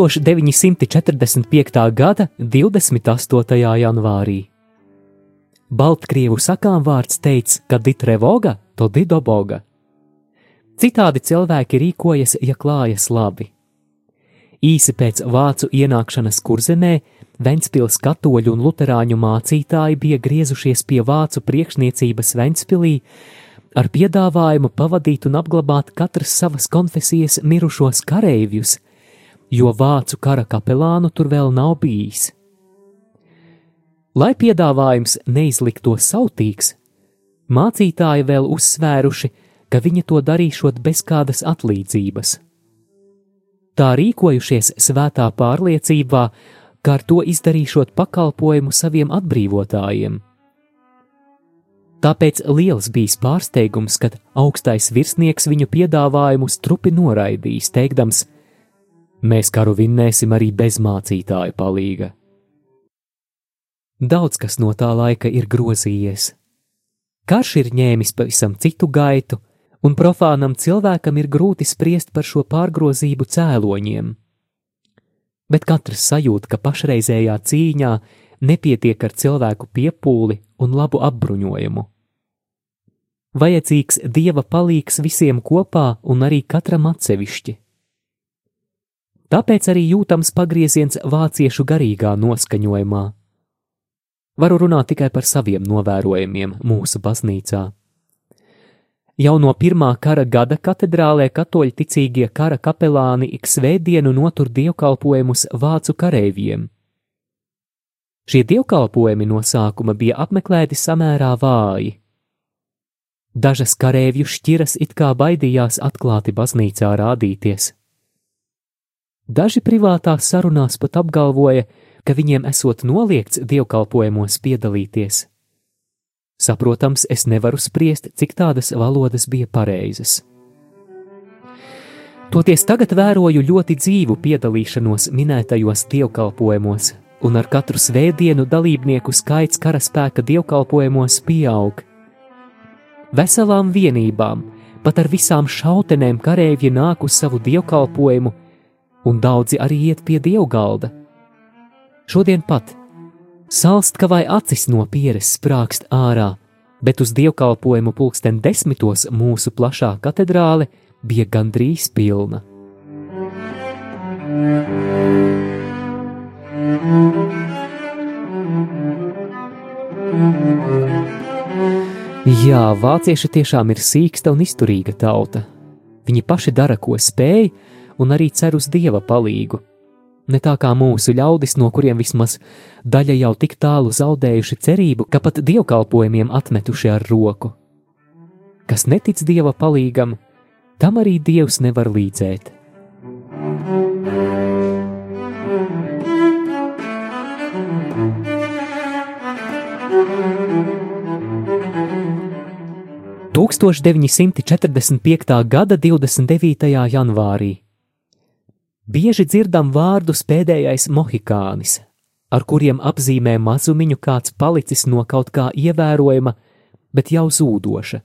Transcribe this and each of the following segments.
1945. gada 28. janvārī. Baltkrievu sakām vārds teica, ka ditrevoga to didoboga. Citādi cilvēki rīkojas, ja klājas labi. Īsi pēc vācu ienākšanas kurzemē Ventspils katoļu un luterāņu mācītāji bija griezušies pie vācu priekšniecības Ventspilī ar piedāvājumu pavadīt un apglabāt katras savas konfesijas mirušos kareivjus – jo vācu kara kapelānu tur vēl nav bijis. Lai piedāvājums neizliktos sautīgs, mācītāji vēl uzsvēruši, ka viņi to darīšot bez kādas atlīdzības. Tā rīkojušies svētā pārliecībā, ka ar to izdarīšot pakalpojumu saviem atbrīvotājiem. Tāpēc liels bija pārsteigums, kad augstais virsnieks viņu piedāvājumu strupi noraidījis, teikdams, ka Mēs karu vinnēsim arī bez mācītāja palīga. Daudz kas no tā laika ir grozījies. Karš ir ņēmis pavisam citu gaitu, un profānam cilvēkam ir grūti spriest par šo pārgrozību cēloņiem. Bet katrs sajūt, ka pašreizējā cīņā nepietiek ar cilvēku piepūli un labu apbruņojumu. Vajadzīgs dieva palīgs visiem kopā un arī katram atsevišķi. Tāpēc arī jūtams pagrieziens vāciešu garīgā noskaņojumā. Varu runāt tikai par saviem novērojumiem mūsu baznīcā. Jau no pirmā kara gada katedrālē katoļu ticīgie kara kapelāni ik svētdienu notur dievkalpojumus vācu kareiviem. Šie dievkalpojumi no sākuma bija apmeklēti samērā vāji. Dažas kareivju šķiras it kā baidījās atklāti baznīcā rādīties. Daži privātās sarunās pat apgalvoja, ka viņiem esot noliegts dievkalpojumos piedalīties. Saprotams, es nevaru spriest, cik tādas valodas bija pareizas. Toties tagad vēroju ļoti dzīvu piedalīšanos minētajos dievkalpojumos, un ar katru svētdienu dalībnieku skaits karaspēka dievkalpojumos pieaug. Veselām vienībām, pat ar visām šautenēm kareivji nāk uz savu dievkalpojumu, un daudzi arī iet pie dievgalda. Šodien pat salst, ka vai acis no pieres sprākst ārā, bet uz dievkalpojumu pulksten desmitos mūsu plašā katedrāle bija gandrīz pilna. Jā, vācieši tiešām ir sīksta un izturīga tauta. Viņi paši dara, ko spēj, un arī cer uz dieva palīgu. Ne tā kā mūsu ļaudis, no kuriem vismaz daļa jau tik tālu zaudējuši cerību, ka pat dievkalpojumiem atmetuši ar roku. Kas netic dieva palīgam, tam arī dievs nevar līdzēt. Tūkstoš 945. gada 29. janvārī Bieži dzirdam vārdus pēdējais mohikānis, ar kuriem apzīmē mazumiņu kāds palicis no kaut kā ievērojama, bet jau zūdoša.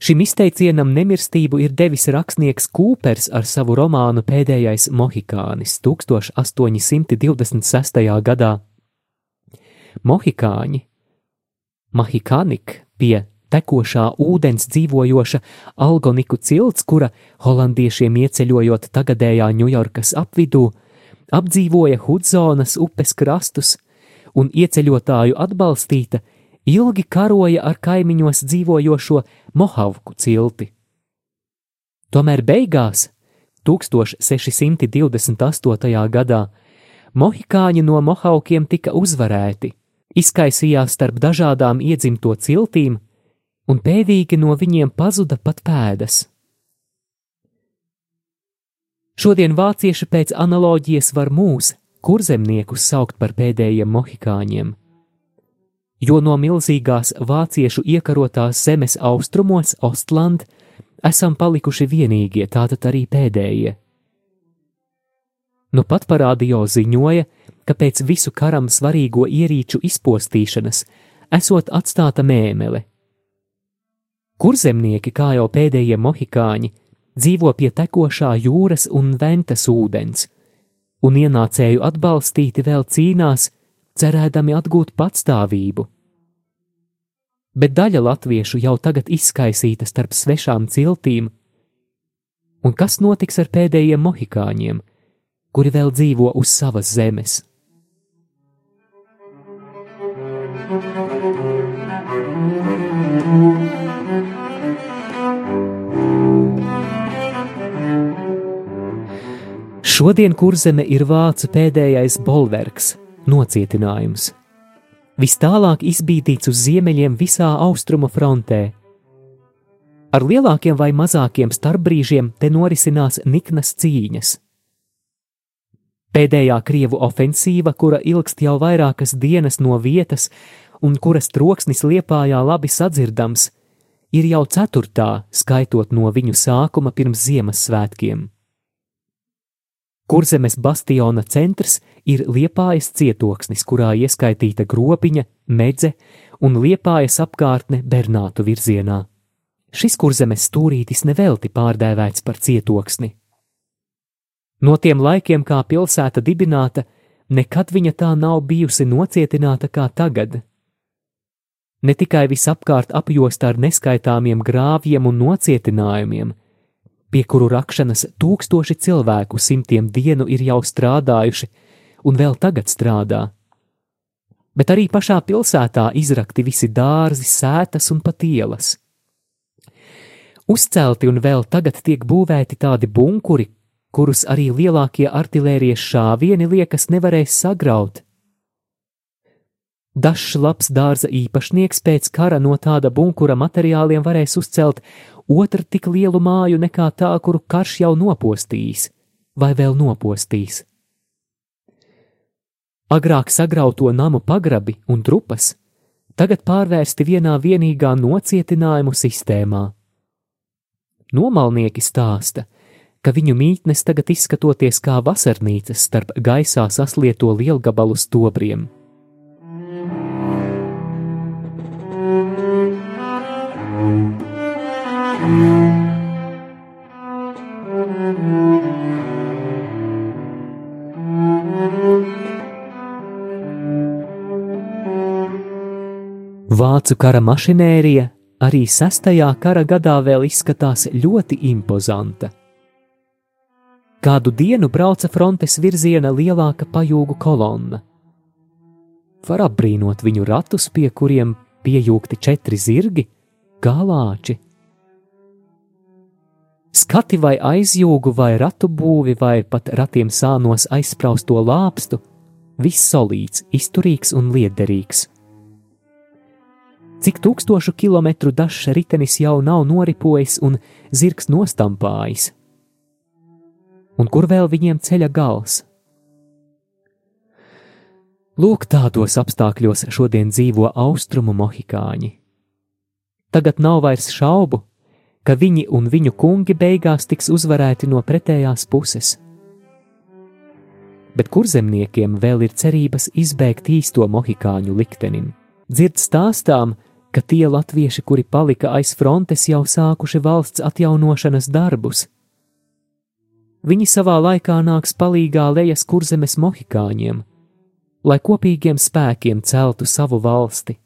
Šim izteicienam nemirstību ir devis rakstnieks Kūpers ar savu romānu Pēdējais mohikānis 1826. gadā. Mohikāņi, Mahikanik pie tekošā ūdens dzīvojoša algoniku cilts, kura holandiešiem ieceļojot tagadējā Ņujorkas apvidū, apdzīvoja Hudzonas upes krastus, un ieceļotāju atbalstīta, ilgi karoja ar kaimiņos dzīvojošo Mohavku cilti. Tomēr beigās, 1628. gadā, Mohikāņi no Mohaukiem tika uzvarēti, izkaisījās starp dažādām iedzimto ciltīm, un pēdīgi no viņiem pazuda pat pēdas. Šodien vācieši pēc analoģijas var mūs, kurzemniekus, saukt par pēdējiem mohikāņiem, jo no milzīgās vāciešu iekarotās zemes austrumos, Ostland, esam palikuši vienīgie, tātad arī pēdējie. Nu pat parādījo ziņoja, ka pēc visu karam svarīgo ierīču izpostīšanas esot atstāta mēmele. Kurzemnieki, kā jau pēdējie mohikāņi, dzīvo pie tekošā jūras un ventas ūdens, un ienācēju atbalstīti vēl cīnās, cerēdami atgūt patstāvību. Bet daļa latviešu jau tagad izkaisīta starp svešām ciltīm, un kas notiks ar pēdējiem mohikāņiem, kuri vēl dzīvo uz savas zemes. Šodien kurzeme ir vācu pēdējais bolverks, nocietinājums. Vis tālāk izbīdīts uz ziemeļiem visā austrumu frontē. Ar lielākiem vai mazākiem starpbrīžiem te norisinās niknas cīņas. Pēdējā krievu ofensīva, kura ilgst jau vairākas dienas no vietas un kuras troksnis liepājā labi sadzirdams, ir jau ceturtā, skaitot no viņu sākuma pirms Ziemassvētkiem. Kurzemes bastiona centrs ir liepājas cietoksnis, kurā ieskaitīta gropiņa, medze un liepājas apkārtne Bernātu virzienā. Šis kurzemes stūrītis nevelti pārdēvēts par cietoksni. No tiem laikiem, kā pilsēta dibināta, nekad viņa tā nav bijusi nocietināta kā tagad. Ne tikai visapkārt apjosta ar neskaitāmiem grāvjiem un nocietinājumiem, pie kuru rakšanas tūkstoši cilvēku simtiem dienu ir jau strādājuši un vēl tagad strādā. Bet arī pašā pilsētā izrakti visi dārzi, sētas un pat ielas. Uzcelti un vēl tagad tiek būvēti tādi bunkuri, kurus arī lielākie artērijas šāvieni liekas nevarēs sagraut. Dažs labs dārza īpašnieks pēc kara no tāda bunkura materiāliem varēs uzcelt otru tik lielu māju nekā tā, kuru karš jau nopostījis, vai vēl nopostīs. Agrāk sagrauto namu pagrabi un trupas tagad pārvērsti vienā vienīgā nocietinājumu sistēmā. Nomalnieki stāsta, ka viņu mītnes tagad izskatoties kā vasarnīcas starp gaisā saslieto lielgabalu stobriem. Vācu kara mašinērija arī sestajā kara gadā vēl izskatās ļoti impozanta. Kādu dienu brauca frontes virziena lielāka pajūgu kolonna. Var apbrīnot viņu ratus, pie kuriem piejūgti četri zirgi, galāči. Skati vai aizjūgu, vai ratu būvi, vai pat ratiem sānos aizspraustu lāpstu, viss solīts, izturīgs un liederīgs. Cik tūkstošu kilometru dažs ritenis jau nav noripojis un zirgs nostampājis, un kur vēl viņiem ceļa gals. Lūk, tādos apstākļos šodien dzīvo austrumu mohikāņi. Tagad nav vairs šaubu, ka viņi un viņu kungi beigās tiks uzvarēti no pretējās puses. Bet kurzemniekiem vēl ir cerības izbēgt īsto mohikāņu liktenim. Dzird stāstām, ka tie latvieši, kuri palika aiz frontes, jau sākuši valsts atjaunošanas darbus, Viņi savā laikā nāks palīgā lejas kurzemes mohikāņiem, lai kopīgiem spēkiem celtu savu valsti.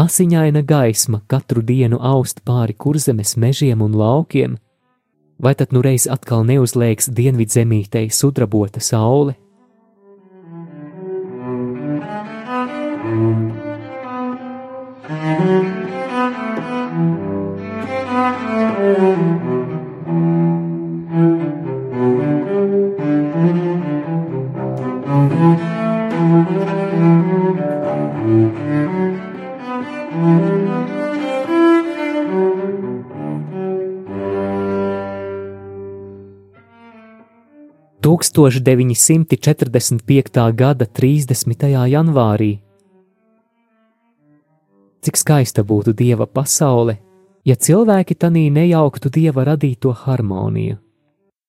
Asiņaina gaisma katru dienu aust pāri kurzemes mežiem un laukiem, vai tad nu reiz atkal neuzliegs dienvidzemītei sudrabota saule? 1945. gada 30. janvārī. Cik skaista būtu dieva pasaule, ja cilvēki tanī nejauktu dieva radīto harmoniju.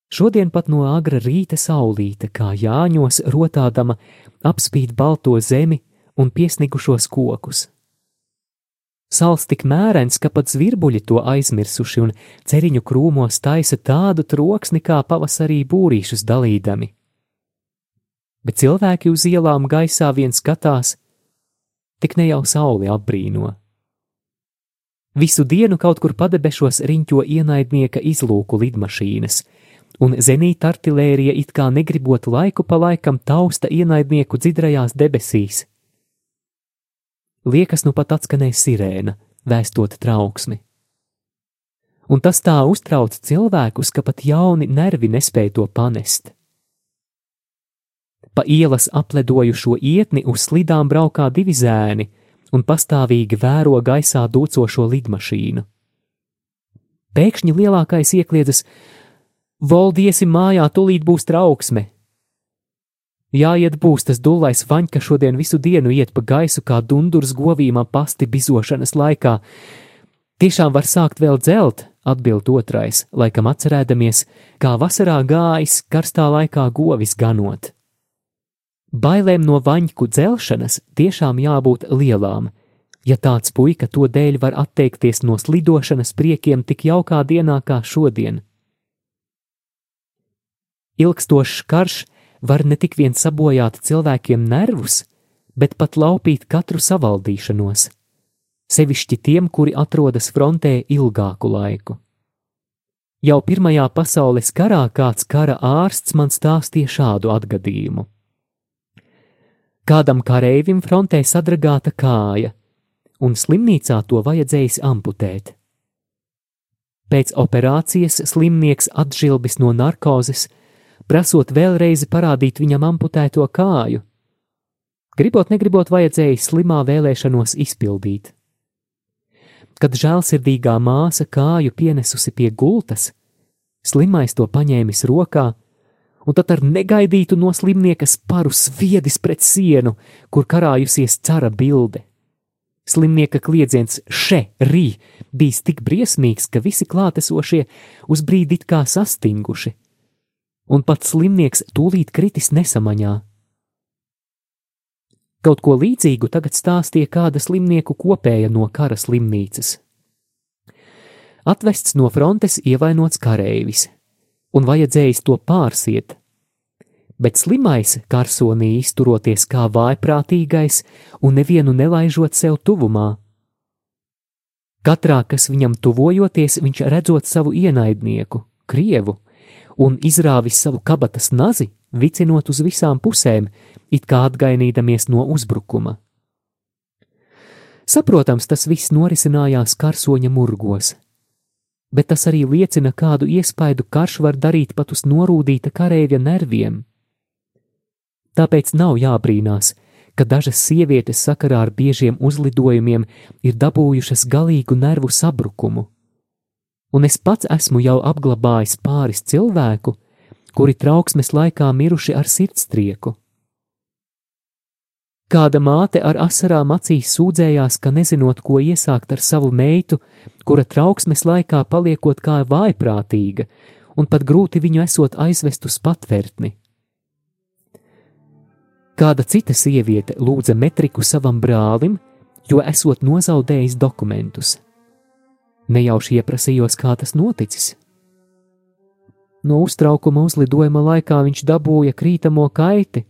Šodien pat no agra rīta saulīte, kā jāņos rotādama, apspīd balto zemi un piesnigušos kokus. Sals tik mērens, ka pat zvirbuļi to aizmirsuši un ceriņu krūmos taisa tādu troksni kā pavasarī būrīšus dalīdami. Bet cilvēki uz ielām gaisā vien skatās, tik ne jau sauli apbrīno. Visu dienu kaut kur padebešos riņķo ienaidnieka izlūku lidmašīnas, un zenīta artilērija it kā negribot laiku pa laikam tausta ienaidnieku dzidrajās debesīs liekas, nu pat atskanēja sirēna, vēstot trauksmi. Un tas tā uztrauc cilvēkus, ka pat jauni nervi nespēja to panest. Pa ielas apledojušo ietni uz slidām braukā divi zēni un pastāvīgi vēro gaisā dūcošo lidmašīnu. Pēkšņi lielākais iekliedzas: Voldiesi mājā, tūlīt būs trauksme! Jāiet būs tas dulais vaņka šodien visu dienu iet pa gaisu kā dundurs govīmā pasti bizošanas laikā. Tiešām var sākt vēl dzelt, atbild otrais, laikam atcerēdamies, kā vasarā gājis karstā laikā govis ganot. Bailēm no vaņku dzelšanas tiešām jābūt lielām, ja tāds puika to dēļ var atteikties no slidošanas priekiem tik jaukā dienā kā šodien. Ilgstošs karš var ne tik vien sabojāt cilvēkiem nervus, bet pat laupīt katru savaldīšanos, sevišķi tiem, kuri atrodas frontē ilgāku laiku. Jau Pirmajā pasaules karā kāds kara ārsts man stāstīja šādu atgadījumu. Kādam kareivim frontē sadragāta kāja, un slimnīcā to vajadzējis amputēt. Pēc operācijas slimnieks atžilbis no narkozes prasot vēlreiz parādīt viņam amputēto kāju. Gribot, negribot, vajadzēja slimā vēlēšanos izpildīt. Kad žēlsirdīgā māsa kāju pienesusi pie gultas, slimais to paņēmis rokā, un tad ar negaidītu no slimnieka sparu sviedis pret sienu, kur karājusies cara bilde. Slimnieka kliedziens še, rī, bijis tik briesmīgs, ka visi klātesošie uz brīdi it kā sastinguši un pats slimnieks tūlīt kritis nesamaņā. Kaut ko līdzīgu tagad stāstīja kāda slimnieku kopēja no kara slimnīcas. Atvests no frontes ievainots kareivis, un vajadzējis to pārsiet, bet slimais karsonī izturoties kā vājprātīgais un nevienu nelaižot sev tuvumā. Katrā, kas viņam tuvojoties, viņš redzot savu ienaidnieku, krievu, un izrāvis savu kabatas nazi, vicinot uz visām pusēm, it kā atgainīdamies no uzbrukuma. Saprotams, tas viss norisinājās karsoņa murgos, bet tas arī liecina, kādu iespaidu karš var darīt pat uz norūdīta kareivja nerviem. Tāpēc nav jābrīnās, ka dažas sievietes sakarā ar biežiem uzlidojumiem ir dabūjušas galīgu nervu sabrukumu un es pats esmu jau apglabājis pāris cilvēku, kuri trauksmes laikā miruši ar sirdstrieku. Kāda māte ar asarām acīs sūdzējās, ka nezinot, ko iesākt ar savu meitu, kura trauksmes laikā paliekot kā vājprātīga, un pat grūti viņu esot aizvest uz patvērtni. Kāda cita sieviete lūdza metriku savam brālim, jo esot nozaudējis dokumentus. Nejauši ieprasījos, kā tas noticis. No uztraukuma uzlidojuma laikā viņš dabūja krītamo kaiti,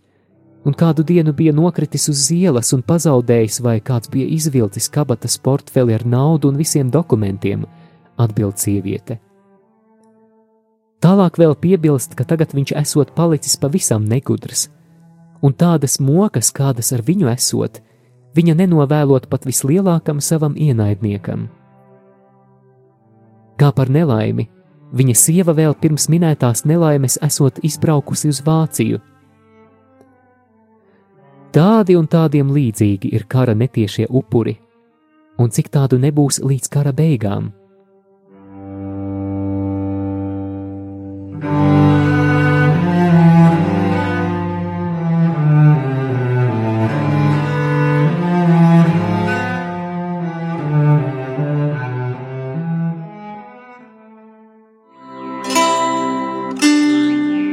un kādu dienu bija nokritis uz ielas un pazaudējis, vai kāds bija izvilcis kabatas portfeli ar naudu un visiem dokumentiem, atbild sieviete. Tālāk vēl piebilst, ka tagad viņš esot palicis pavisam negudrs, un tādas mokas, kādas ar viņu esot, viņa nenovēlot pat vislielākam savam ienaidniekam. Kā par nelaimi, viņa sieva vēl pirms minētās nelaimes esot izbraukusi uz Vāciju. Tādi un tādiem līdzīgi ir kara netiešie upuri, un cik tādu nebūs līdz kara beigām.